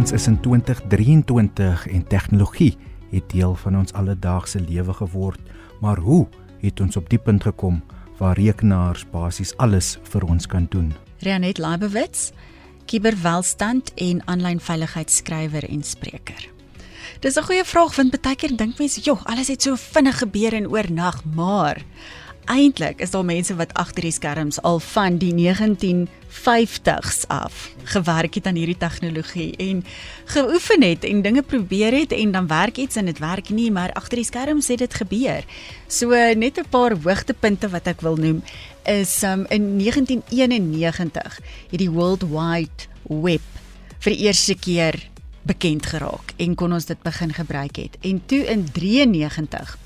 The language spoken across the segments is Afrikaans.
Ons is in 2023 en tegnologie het deel van ons alledaagse lewe geword, maar hoe het ons op die punt gekom waar rekenaars basies alles vir ons kan doen? Renet Leibowitz, kiberwelstand en aanlyn veiligheidsskrywer en spreker. Dis 'n goeie vraag want baie keer dink mense, "Jog, alles het so vinnig gebeur in oornag," maar eintlik is daar mense wat agter die skerms al van die 1950s af gewerk het aan hierdie tegnologie en geoefen het en dinge probeer het en dan werk iets en dit werk nie maar agter die skerms het dit gebeur. So net 'n paar hoogtepunte wat ek wil noem is um, in 1991 het die World Wide Web vir die eerste keer bekend geraak en kon ons dit begin gebruik het. En toe in 93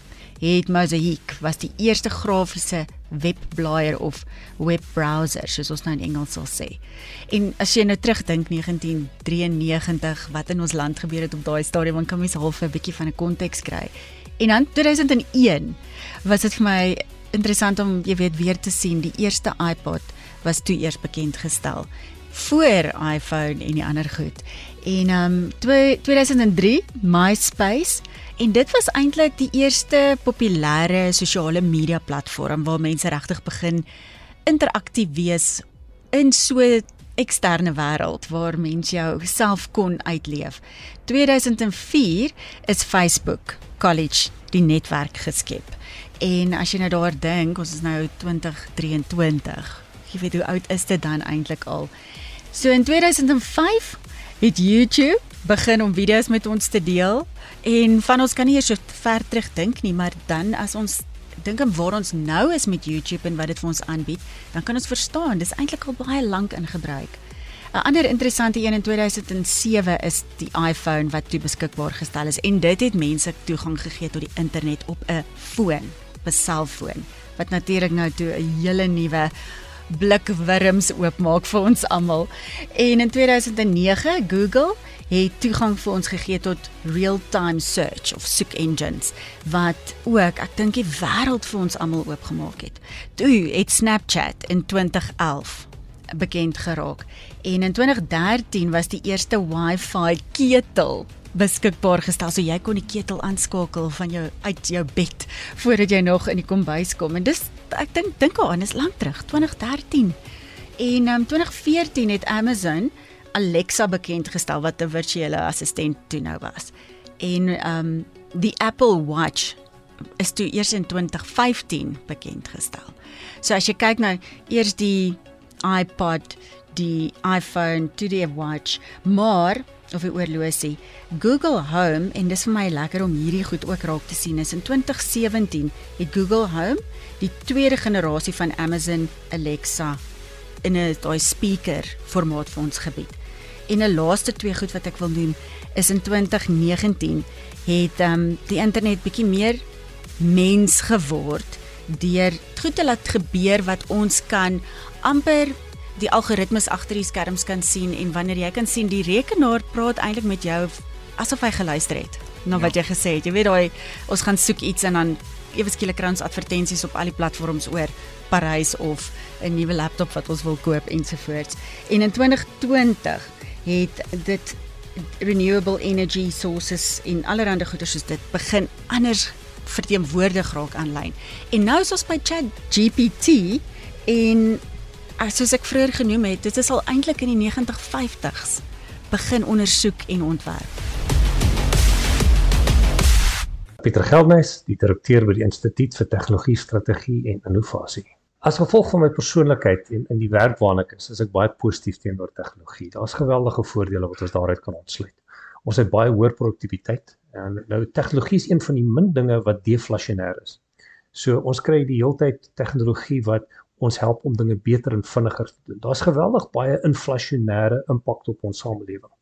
het Mosaic was die eerste grafiese webblaaier of webbrowser soos ons nou in Engels sal sê. En as jy nou terugdink 1993 wat in ons land gebeur het op daai stadium, dan kan mens half 'n bietjie van 'n konteks kry. En dan 2001 was dit vir my interessant om jy weet weer te sien die eerste iPod was toe eers bekend gestel voor iPhone en die ander goed. En um 2003 MySpace En dit was eintlik die eerste populêre sosiale media platform waar mense regtig begin interaktief wees in so eksterne wêreld waar mense jou self kon uitleef. 2004 is Facebook College die netwerk geskep. En as jy nou daar dink, ons is nou 2023. Jy weet hoe oud is dit dan eintlik al? So in 2005 het YouTube begin om video's met ons te deel en van ons kan nie eers so ver terug dink nie, maar dan as ons dink aan waar ons nou is met YouTube en wat dit vir ons aanbied, dan kan ons verstaan dis eintlik al baie lank in gebruik. 'n Ander interessante een in 2007 is die iPhone wat toe beskikbaar gestel is en dit het mense toegang gegee tot die internet op 'n foon, 'n selfoon wat natuurlik nou toe 'n hele nuwe blikwurms oopmaak vir ons almal. En in 2009 Google het toegang vir ons gegee tot real-time search of soek engines wat ook ek dink die wêreld vir ons almal oopgemaak het. Toe het Snapchat in 2011 bekend geraak en in 2013 was die eerste Wi-Fi ketel beskikbaar gestel so jy kon die ketel aanskakel van jou uit jou bed voordat jy nog in die kombuis kom en dis ek dink dink aan is lank terug 2013 en um, 2014 het Amazon Alexa bekend gestel wat 'n virtuele assistent toe nou was. En ehm um, die Apple Watch is toe eers in 2015 bekend gestel. So as jy kyk nou eers die iPod, die iPhone, toe die Watch, maar of die oorlosie, Google Home en dis vir my lekker om hierdie goed ook raak te sien is in 2017 het Google Home die tweede generasie van Amazon Alexa in 'n daai speaker formaat vir ons gebied. En 'n laaste twee goed wat ek wil noem is in 2019 het ehm um, die internet bietjie meer mens geword deur goed te laat gebeur wat ons kan amper die algoritmes agter die skerms kan sien en wanneer jy kan sien die rekenaar praat eintlik met jou asof hy geluister het na wat ja. jy gesê het. Jy weet daai ons gaan soek iets en dan ewe skielik kry ons advertensies op al die platforms oor Parys of 'n nuwe laptop wat ons wil koop ensovoorts. En in 2020 het dit renewable energy sources en allerlei goeder soos dit begin anders verteenwoordig raak aanlyn. En nou is ons by Chat GPT en soos ek vroeër genoem het, dit is al eintlik in die 9050s begin ondersoek en ontwerp. Pieter Geldnys, die direkteur by die Instituut vir Tegnologie Strategie en Innovasie. As gevolg van my persoonlikheid en in die werk waarna ek is, is ek baie positief teenoor tegnologie. Daar's geweldige voordele wat ons daaruit kan ontsluit. Ons het baie hoër produktiwiteit en nou tegnologie is een van die min dinge wat deflasionêr is. So ons kry die heeltyd tegnologie wat ons help om dinge beter en vinniger te doen. Daar's geweldig baie inflasionêre impak op ons samelewing.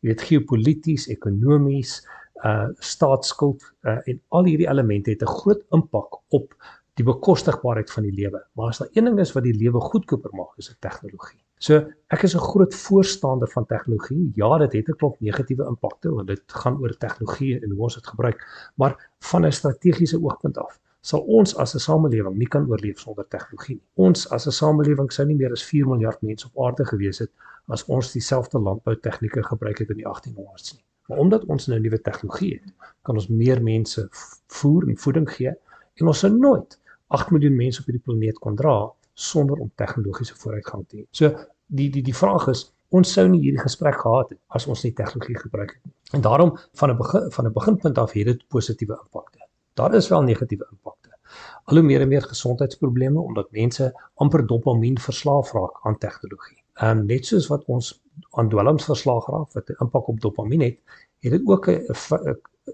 Jy weet geopolities, ekonomies, uh staatsskuld uh, en al hierdie elemente het 'n groot impak op die bekostigbaarheid van die lewe. Maar as daar een ding is wat die lewe goedkoper maak, is dit tegnologie. So ek is 'n groot voorstander van tegnologie. Ja, dit het 'n klomp negatiewe impakte want dit gaan oor tegnologie en hoe ons dit gebruik, maar van 'n strategiese oogpunt af sal ons as 'n samelewing nie kan oorleef sonder tegnologie nie. Ons as 'n samelewing sou nie meer as 4 miljard mense op aarde gewees het as ons dieselfde landbou tegnieke gebruik het in die 1800s nie. Maar omdat ons nou nuwe tegnologie het, kan ons meer mense voer en voeding gee en ons sou nooit 8 miljoen mense op hierdie planeet kon dra sonder om tegnologiese vooruitgang te hê. So die die die vraag is ons sou nie hierdie gesprek gehad het as ons nie tegnologie gebruik het nie. En daarom van 'n van 'n beginpunt af het dit positiewe impakte. Daar is wel negatiewe impakte. Al hoe meer en meer gesondheidsprobleme omdat mense amper dopamien verslaaf raak aan tegnologie. Ehm um, net soos wat ons aan dwelms verslaaf raak wat 'n impak op dopamien het, het dit ook 'n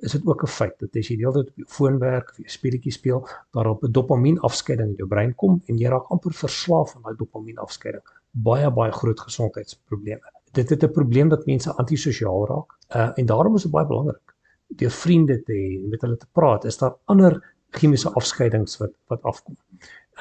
is dit ook 'n feit dat as jy die hele tyd op jou foon werk of jy speletjies speel, daarop 'n dopamien afskeiding in jou brein kom en jy raak amper verslaaf aan daai dopamien afskeiding baie baie groot gesondheidsprobleme. Dit het 'n probleem dat mense antisosiaal raak. Uh en daarom is dit baie belangrik deur vriende te hê en met hulle te praat. Is daar ander chemiese afskeidings wat wat afkom?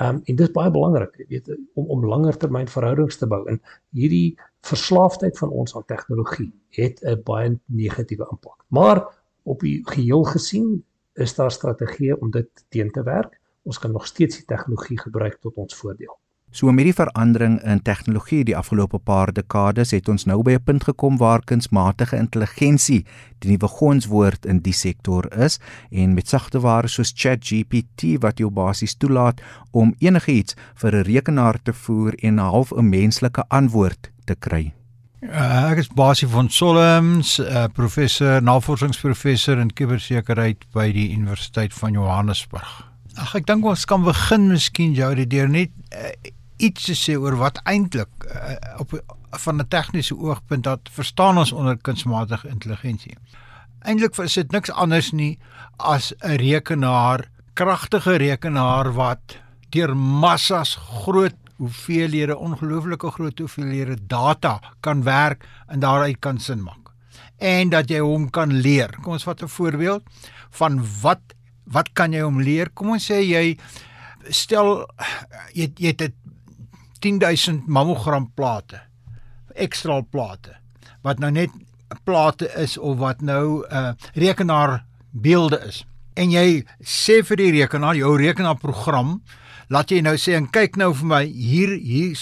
Um en dit is baie belangrik, jy weet, om om langer termyn verhoudings te bou. En hierdie verslaafdheid van ons aan tegnologie het 'n baie negatiewe impak. Maar op die geheel gesien is daar strategieë om dit teen te werk. Ons kan nog steeds die tegnologie gebruik tot ons voordeel. So met die verandering in tegnologie die afgelope paar dekades het ons nou by 'n punt gekom waar kunsmatige intelligensie die nuwe gonswoord in die sektor is en met sagteware soos ChatGPT wat jou basies toelaat om enigiets vir 'n rekenaar te voer en 'n half 'n menslike antwoord te kry. Uh, ek is Basie van Solms, uh, professor, navorsingsprofessor in kubersekuriteit by die Universiteit van Johannesburg. Ag ek dink ons kan begin miskien jou deur net uh, iets te sê oor wat eintlik uh, op van 'n tegniese oogpunt dat verstaan ons onder kunsmatige intelligensie. Eintlik is dit niks anders nie as 'n rekenaar, kragtige rekenaar wat deur massas groot hoeveelhede ongelooflike groot hoeveelhede data kan werk en daaruit kan sin maak. En dat jy hom kan leer. Kom ons vat 'n voorbeeld van wat wat kan jy hom leer? Kom ons sê jy stel jy jy het 10000 mammogram plate ekstra plate wat nou net plate is of wat nou 'n uh, rekenaar beelde is. En jy sê vir die rekenaar jou rekenaarprogram laat jy nou sê en kyk nou vir my hier hier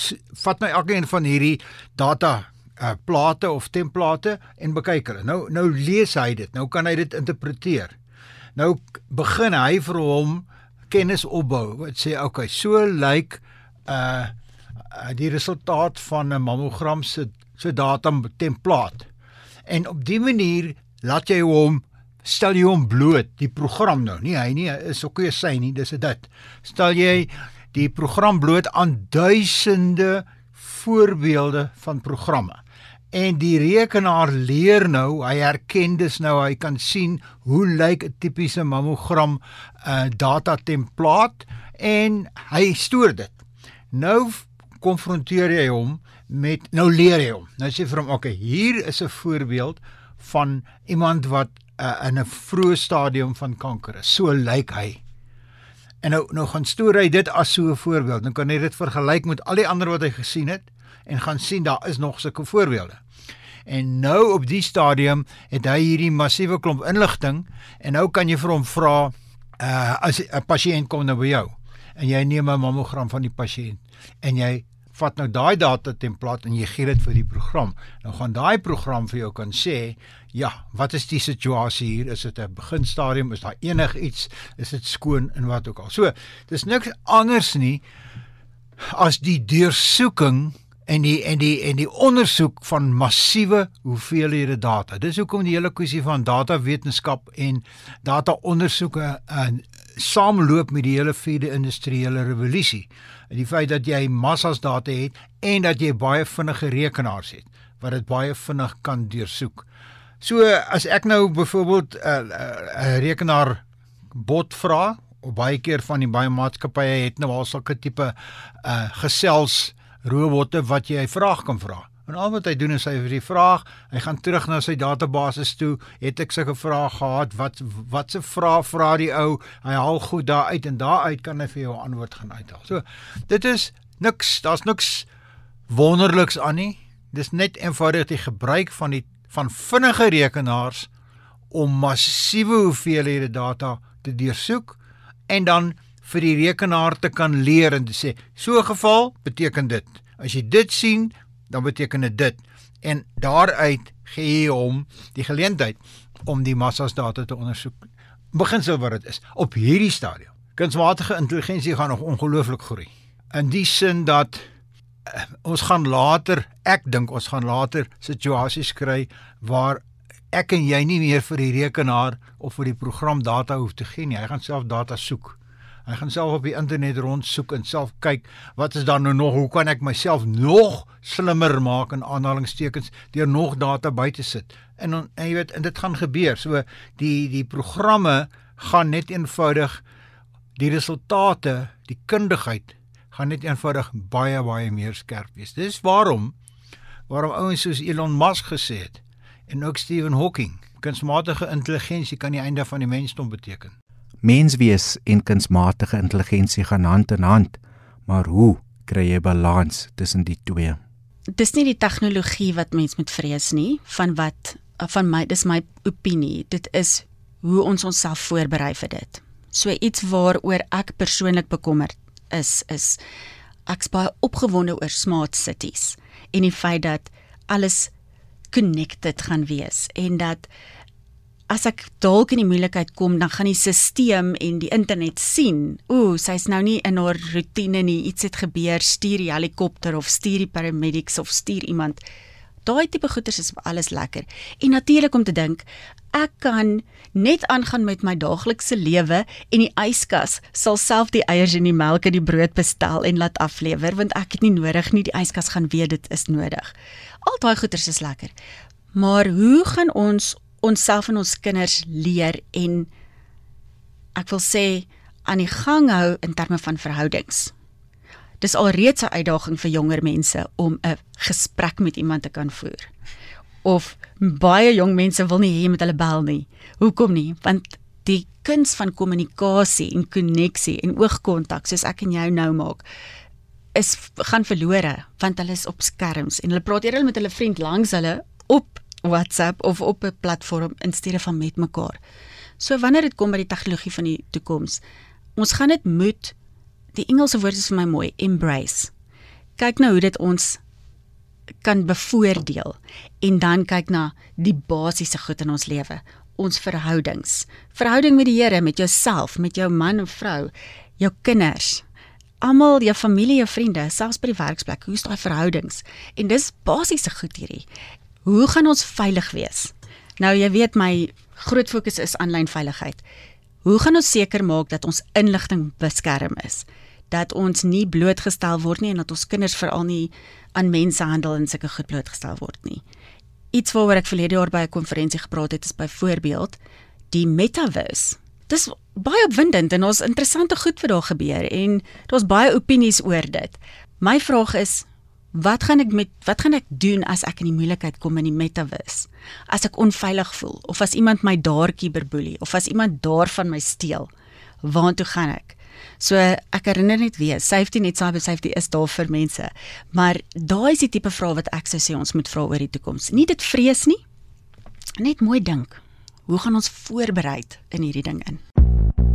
vat my elkeen van hierdie data uh, plate of template en bekyk hulle. Nou nou lees hy dit nou kan hy dit interpreteer. Nou begin hy vir hom kennis opbou. Wat sê okay so lyk like, uh die resultaat van 'n mammogram se se data template. En op dië manier laat jy hom stel jy hom bloot die program nou. Nie hy nie is ook nie sy nie, dis dit. Stel jy die program bloot aan duisende voorbeelde van programme. En die rekenaar leer nou, hy herken dus nou, hy kan sien hoe lyk 'n tipiese mammogram uh data template en hy stoor dit. Nou konfronteer jy hom met nou leer jy hom. Nou sê vir hom, "Oké, okay, hier is 'n voorbeeld van iemand wat uh, in 'n vroeë stadium van kanker is. So lyk hy." En nou nou gaan stoor hy dit as so 'n voorbeeld. Dan kan jy dit vergelyk met al die ander wat hy gesien het en gaan sien daar is nog sulke voorbeelde. En nou op die stadium het hy hierdie massiewe klomp inligting en nou kan jy vir hom vra uh as 'n pasiënt kom nou by jou en jy neem 'n mammogram van die pasiënt en jy vat nou daai data template en jy gee dit vir die program. Nou gaan daai program vir jou kan sê, ja, wat is die situasie hier? Is dit 'n beginstadium? Is daar enigiets? Is dit skoon en wat ook al. So, dis niks anders nie as die deursoeking en die en die en die ondersoek van massiewe hoeveelhede data. Dis hoekom die hele kwessie van datawetenskap en data ondersoeke en saamloop met die hele vierde industriële revolusie die feit dat jy massas data het en dat jy baie vinnige rekenaars het wat dit baie vinnig kan deursoek. So as ek nou byvoorbeeld 'n uh, uh, rekenaar bot vra, of baie keer van die baie maatskappye het nou al sulke tipe uh gesels robotte wat jy 'n vraag kan vra. En al wat hy doen is hy vir die vraag, hy gaan terug na sy database toe, het ek sulke vrae gehad, wat wat se vraag vra die ou, hy haal goed daar uit en daar uit kan hy vir jou 'n antwoord gaan uithaal. So, dit is niks, daar's niks wonderliks aan nie. Dis net eenvoudig die gebruik van die van vinnige rekenaars om massiewe hoeveelhede data te deursoek en dan vir die rekenaar te kan leer en te sê, so 'n geval beteken dit. As jy dit sien, dan beteken dit dit. En daaruit gee jy hom die geleentheid om die massas data te ondersoek. Beginsel wat dit is op hierdie stadium. Kunsmatige intelligensie gaan nog ongelooflik groei. In die sin dat uh, ons gaan later, ek dink ons gaan later situasies kry waar ek en jy nie meer vir die rekenaar of vir die program data hoef te gee nie. Hy gaan self data soek. Hy gaan self op die internet rondsoek en self kyk wat is daar nou nog, hoe kan ek myself nog slimmer maak in aanhalingstekens deur nog data by te sit. En en jy weet, en dit gaan gebeur. So die die programme gaan net eenvoudig die resultate, die kundigheid gaan net eenvoudig baie baie meer skerp wees. Dis waarom waarom ouens soos Elon Musk gesê het en ook Stephen Hawking, kunsmatige intelligensie kan die einde van die mensdom beteken. Menswees en kunsmatige intelligensie gaan hand in hand, maar hoe kry jy balans tussen die twee? Dis nie die tegnologie wat mens moet vrees nie, van wat van my dis my opinie. Dit is hoe ons onsself voorberei vir dit. So iets waaroor ek persoonlik bekommerd is is ek's baie opgewonde oor smart cities en die feit dat alles connected gaan wees en dat as ek dalk in die moeilikheid kom, dan gaan die stelsel en die internet sien, ooh, sy's nou nie in haar rotine nie, iets het gebeur, stuur die helikopter of stuur die paramedics of stuur iemand. Daai tipe goeders is alles lekker. En natuurlik om te dink, ek kan net aangaan met my daaglikse lewe en die yskas sal self die eiers en die melk en die brood bestel en laat aflewer want ek het nie nodig nie, die yskas gaan weet dit is nodig. Al daai goeders is lekker. Maar hoe gaan ons onsself en ons kinders leer en ek wil sê aan die gang hou in terme van verhoudings. Dis alreeds 'n uitdaging vir jonger mense om 'n gesprek met iemand te kan voer. Of baie jong mense wil nie hê met hulle bel nie. Hoekom nie? Want die kuns van kommunikasie en koneksie en oogkontak soos ek en jou nou maak is gaan verlore want hulle is op skerms en hulle praat eerder met hulle vriend langs hulle op WhatsApp of op 'n platform in steede van met mekaar. So wanneer dit kom by die tegnologie van die toekoms, ons gaan dit moet die Engelse woord is vir my mooi, embrace. Kyk nou hoe dit ons kan bevoordeel en dan kyk na die basiese goed in ons lewe, ons verhoudings. Verhouding met die Here, met jouself, met jou man of vrou, jou kinders, almal jou familie, jou vriende, selfs by die werksplek, hoe is daai verhoudings? En dis basiese goed hierdie. Hoe gaan ons veilig wees? Nou jy weet my groot fokus is aanlyn veiligheid. Hoe gaan ons seker maak dat ons inligting beskerm is? Dat ons nie blootgestel word nie en dat ons kinders veral nie aan mensenhandel en sulke goed blootgestel word nie. Iets waaroor ek verlede jaar by 'n konferensie gepraat het is byvoorbeeld die metaverse. Dis baie opwindend en ons interessante goed wat daar gebeur en daar's baie opinies oor dit. My vraag is, Wat gaan ek met wat gaan ek doen as ek in die moeilikheid kom in die metaverse? As ek onveilig voel of as iemand my daar kiberboelie of as iemand daar van my steel, waartoe gaan ek? So ek herinner net weer, safety net cyber safety is daar vir mense. Maar daai is die tipe vrae wat ek sou sê ons moet vra oor die toekoms. Nie dit vrees nie. Net mooi dink. Hoe gaan ons voorberei in hierdie ding in?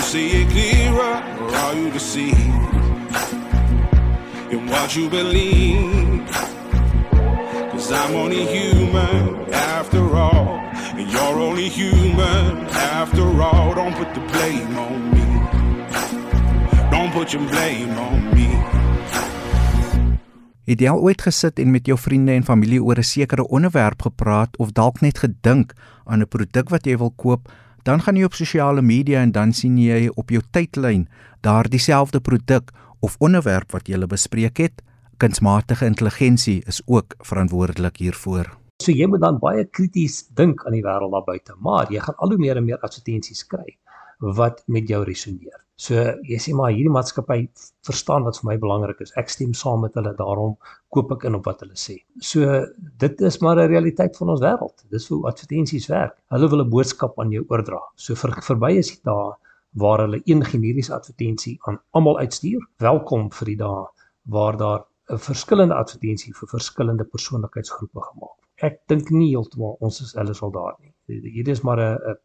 You see it clearer, or are you deceived in what you believe? Cause I'm only human after all, and you're only human after all. Don't put the blame on me. Don't put your blame on me. Het jy al ooit gesit en met jou vriende en familie oor 'n sekere onderwerp gepraat of dalk net gedink aan 'n produk wat jy wil koop? Dan gaan jy op sosiale media en dan sien jy op jou tydlyn daardie selfde produk of onderwerp wat jy bespreek het. Kunsmatige intelligensie is ook verantwoordelik hiervoor. So jy moet dan baie krities dink aan die wêreld daar buite, maar jy gaan al hoe meer en meer advertensies kry wat met jou resoneer. So jy sê maar hierdie maatskappy verstaan wat vir my belangrik is. Ek stem saam met hulle, daarom koop ek in op wat hulle sê. So dit is maar 'n realiteit van ons wêreld. Dis hoe advertensies werk. Hulle wil 'n boodskap aan jou oordra. So vir verby is dit daar waar hulle een generiese advertensie aan almal uitstuur. Welkom vir die dae waar daar 'n verskillende advertensie vir verskillende persoonlikheidsgroepe gemaak word. Ek dink nie heeltemal ons is hulle sal daar nie. Hier is maar 'n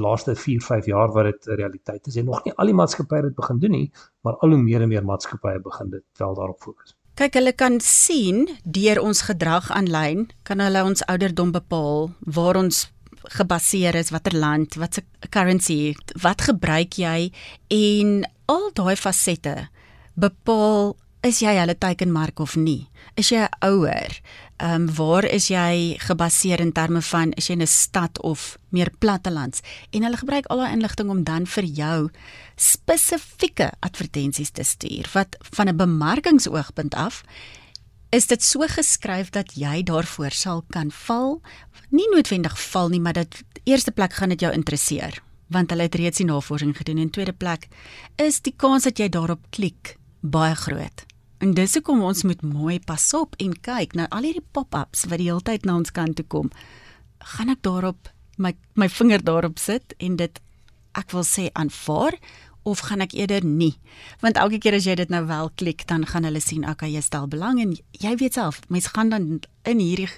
laaste 4, 5 jaar wat dit 'n realiteit is. En nog nie al die maatskappye het begin doen nie, maar al hoe meer en meer maatskappye begin dit wel daarop fokus. Kyk, hulle kan sien deur ons gedrag aanlyn, kan hulle ons ouderdom bepaal, waar ons gebaseer is, watter land, watse currency, wat gebruik jy en al daai fasette bepaal is jy hulle teikenmark of nie? Is jy ouer? Ehm um, waar is jy gebaseer in terme van is jy in 'n stad of meer plattelands? En hulle gebruik al daai inligting om dan vir jou spesifieke advertensies te stuur wat van 'n bemarkingsoogpunt af is dit so geskryf dat jy daarvoor sal kan val. Nie noodwendig val nie, maar dat eerste plek gaan dit jou interesseer want hulle het reeds die navorsing gedoen en tweede plek is die kans dat jy daarop klik baie groot. En dis hoekom ons moet mooi pas op en kyk na al hierdie pop-ups wat die hele tyd na ons kant toe kom. Gaan ek daarop my my vinger daarop sit en dit ek wil sê aanvaar of gaan ek eerder nie? Want elke keer as jy dit nou wel klik, dan gaan hulle sien, okay, jy stel belang en jy weet self, mense gaan dan in hierdie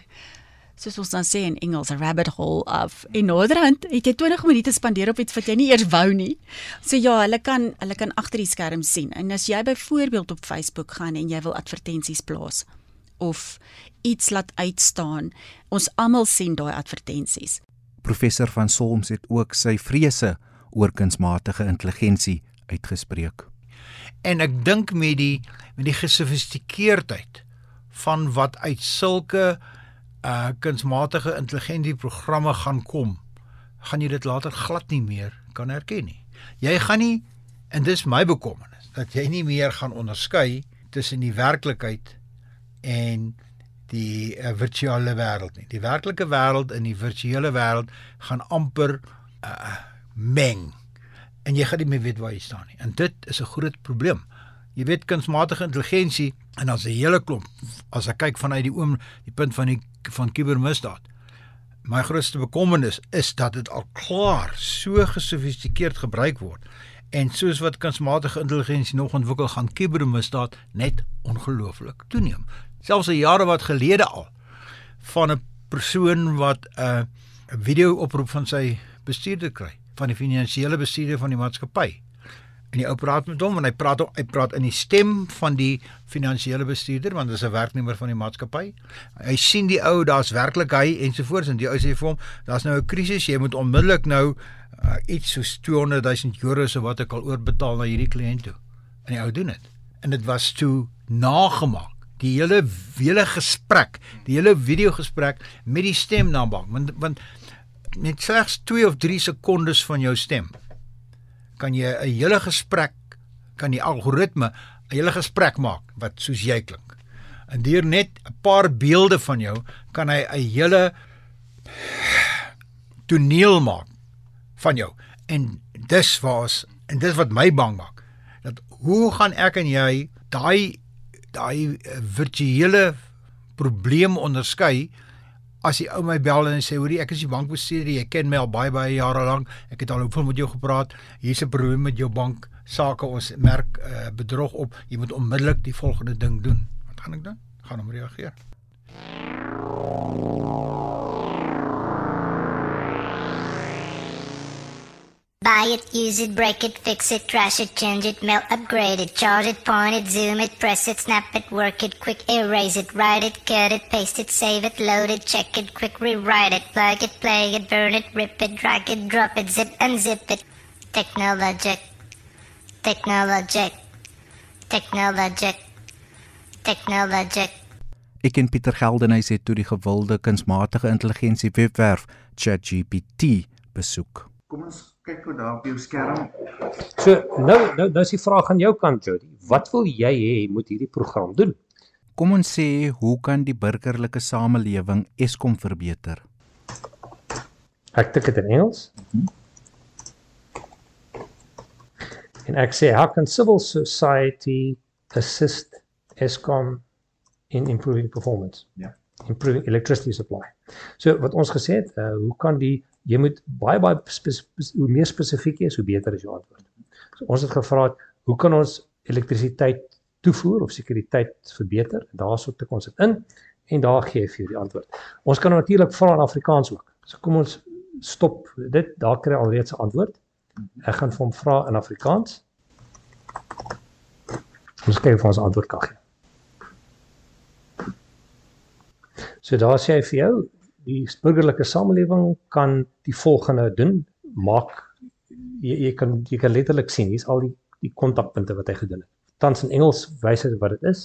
soos ons dan sê in Engels 'n rabbit hole of in Noordrand het jy 20 minute spandeer op iets wat jy nie eers wou nie. So ja, hulle kan hulle kan agter die skerm sien. En as jy byvoorbeeld op Facebook gaan en jy wil advertensies plaas of iets laat uitstaan, ons almal sien daai advertensies. Professor van Solms het ook sy vrese oor kunsmatige intelligensie uitgespreek. En ek dink met die met die gesofistikeerdheid van wat uit sulke uh kunsmatige intelligensie programme gaan kom, gaan jy dit later glad nie meer kan herken nie. Jy gaan nie en dis my bekommernis dat jy nie meer gaan onderskei tussen die werklikheid en die uh, virtuele wêreld nie. Die werklike wêreld en die virtuele wêreld gaan amper uh meng en jy gaan nie meer weet waar jy staan nie. En dit is 'n groot probleem. Jy weet kunsmatige intelligensie en as 'n hele klomp as ek kyk vanuit die oom die punt van die van kubermisdaad. My grootste bekommernis is dat dit al klaar so gesofistikeerd gebruik word en soos wat kunsmatige intelligensie nog ontwikkel gaan kubermisdaad net ongelooflik toeneem. Selfs 'n jare wat gelede al van 'n persoon wat 'n uh, 'n video oproep van sy bestuurder kry, van die finansiële bestuurder van die maatskappy en die ou praat met hom en hy praat hy praat in die stem van die finansiële bestuurder want dit is 'n werknemer van die maatskappy. Hy sien die ou, daar's werklik hy ensovoorts en die ou sê vir hom, daar's nou 'n krisis, jy moet onmiddellik nou uh, iets soos 200 000 euro so wat ek al oorbetaal na hierdie kliënt toe. En die ou doen dit. En dit was toe nagemaak. Die hele hele gesprek, die hele video gesprek met die stem namaak want want net slegs 2 of 3 sekondes van jou stem kan jy 'n hele gesprek kan die algoritme 'n hele gesprek maak wat soos jy klink. En deur net 'n paar beelde van jou kan hy 'n hele toneel maak van jou. En dis was en dis wat my bang maak. Dat hoe gaan ek en jy daai daai virtuele probleem onderskei as die ou my bel en sê hoorie ek is die bankbestuurder jy ken my al baie baie jare lank. Ek het al hoeveel met jou gepraat. Hier's 'n probleem met jou bank sake. Ons merk uh, bedrog op. Jy moet onmiddellik die volgende ding doen. Wat gaan ek doen? Gaan hom reageer Buy it, use it, break it, fix it, trash it, change it, melt, upgrade it, charge it, point it, zoom it, press it, snap it, work it, quick erase it, write it, cut it, paste it, save it, load it, check it, quick rewrite it, plug it, play it, burn it, rip it, drag it, drop it, zip unzip it. Technologic. Technologic. Technologic. Technologic. Ek en Pieter Geldenhuys het toe die gewilde kunsmatige intelligensie webwerf ChatGPT besoek. Kom ons kyk gou daar op jou skerm. So nou nou nou is die vraag aan jou kant Jody. Wat wil jy hê moet hierdie program doen? Kom ons sê hoe kan die burgerlike samelewing Eskom verbeter? Ek tik dit in Engels. En ek sê how can civil society assist Eskom in improving performance? Ja. Improving electricity supply. So wat ons gesê het, uh, hoe kan die jy moet baie baie hoe meer spesifiek is, hoe beter is jou antwoord. So ons het gevra hoe kan ons elektrisiteit toevoer of sekuriteit verbeter? Daarso tik ons dit in en daar gee jy vir jou die antwoord. Ons kan natuurlik vra in Afrikaans ook. So kom ons stop dit, daar kry alreeds 'n antwoord. Ek gaan vir hom vra in Afrikaans. Ons kyk of ons antwoord kan gee. So daar sê hy vir jou, die burgerlike samelewing kan die volgende doen, maak jy, jy kan jy kan letterlik sien, hier's al die die kontakpunte wat hy gedoen het. Tans in Engels wys dit wat dit is.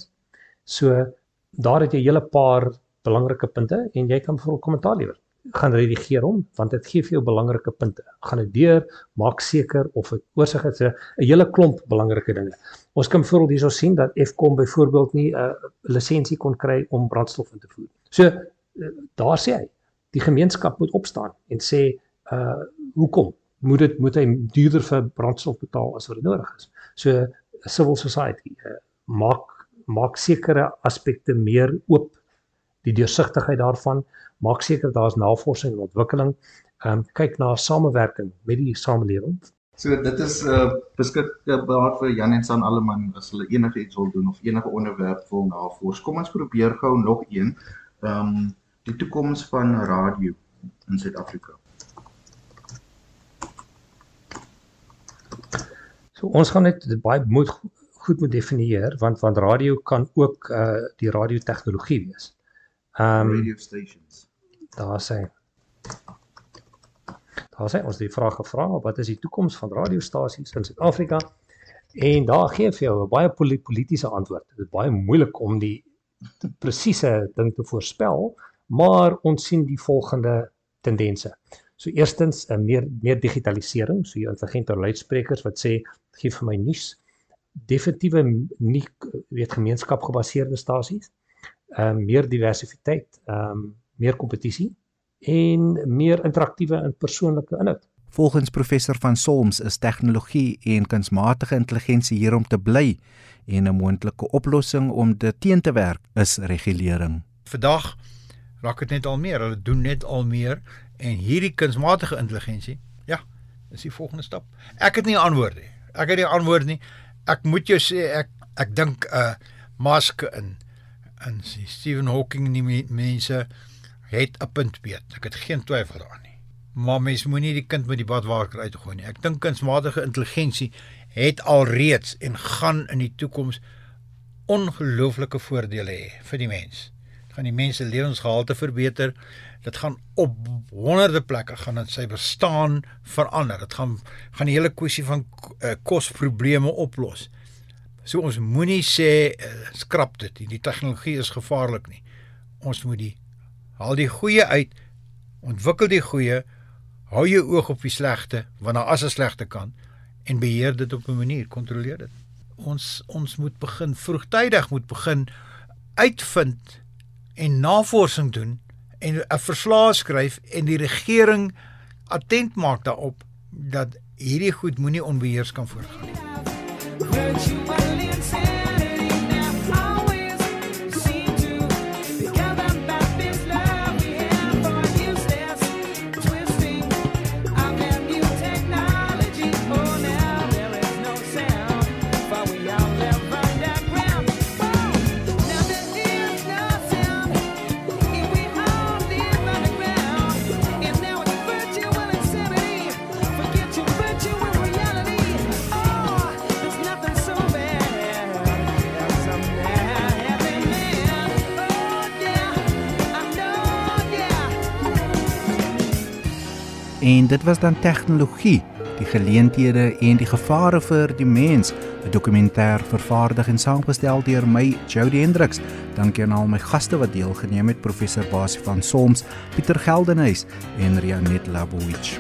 So daar het jy hele paar belangrike punte en jy kan vir kommentaar lewer gaan redigeer hom want dit gee vir jou belangrike punte. Gaan dit deur, maak seker of dit oorsig het 'n hele klomp belangrike dinge. Ons kan voorbeeld hierso sien dat Eskom byvoorbeeld nie 'n uh, lisensie kon kry om brandstof in te voer. So uh, daar sê hy, die gemeenskap moet opstaan en sê uh hoekom moet dit moet hy duurder vir brandstof betaal as wat dit nodig is. So civil society uh, maak maak sekere aspekte meer oop die deursigtigheid daarvan maak seker daar's navorsing en ontwikkeling ehm um, kyk na samewerking met die samelewing so dit is uh, beskikbaar vir Jan en San Alleman as hulle enige iets wil doen of enige onderwerp wil navors kom ons probeer gou nog een ehm um, die toekoms van radio in Suid-Afrika So ons gaan net baie moet goed moet definieer want want radio kan ook uh die radio tegnologie wees. Um, radio stations. Daar sê Daar sê ons die vraag gevra wat is die toekoms van radiostasies in Suid-Afrika? En daar gee vir jou 'n baie politieke antwoord. Dit is baie moeilik om die presiese ding te voorspel, maar ons sien die volgende tendense. So eerstens 'n meer meer digitalisering, so jy intelligente luidsprekers wat sê gee vir my nuus. Definitiewe nie weet gemeenskapgebaseerde stasies ehm um, meer diversiteit, ehm um, meer kompetisie en meer interaktiewe en persoonlike inhoud. Volgens professor van Solms is tegnologie en kunsmatige intelligensie hier om te bly en 'n moontlike oplossing om dit teen te werk is regulering. Vandag raak dit net al meer, hulle doen net al meer en hierdie kunsmatige intelligensie, ja, is die volgende stap. Ek het nie antwoorde nie. Ek het nie antwoord nie. Ek moet jou sê ek ek dink 'n uh, mask in en Stephen Hawking en die mense het 'n punt weet. Ek het geen twyfel daaraan nie. Maar mens moenie die kind met die badwater uitgooi nie. Ek dink kunsmatige intelligensie het alreeds en gaan in die toekoms ongelooflike voordele hê vir die mens. Dit gaan die mense lewensgehalte verbeter. Dit gaan op honderde plekke gaan dit sy bestaan verander. Dit gaan gaan die hele kwessie van uh, kosprobleme oplos. So ons moenie sê uh, skrap dit nie. Die tegnologie is gevaarlik nie. Ons moet die haal die goeie uit, ontwikkel die goeie, hou jou oog op die slegte, want daar as 'n slegte kan en beheer dit op 'n manier, kontroleer dit. Ons ons moet begin vroegtydig moet begin uitvind en navorsing doen en 'n verslag skryf en die regering attent maak daarop dat hierdie goed moenie onbeheers kan voortgaan nie. En dit was dan tegnologie, die geleenthede en die gevare vir die mens, 'n dokumentêr vervaardig en saamgestel deur my Jody Hendriks. Dankie aan al my gaste wat deelgeneem het, professor Basie van Soms, Pieter Geldenhuys en Rianet Labowitz.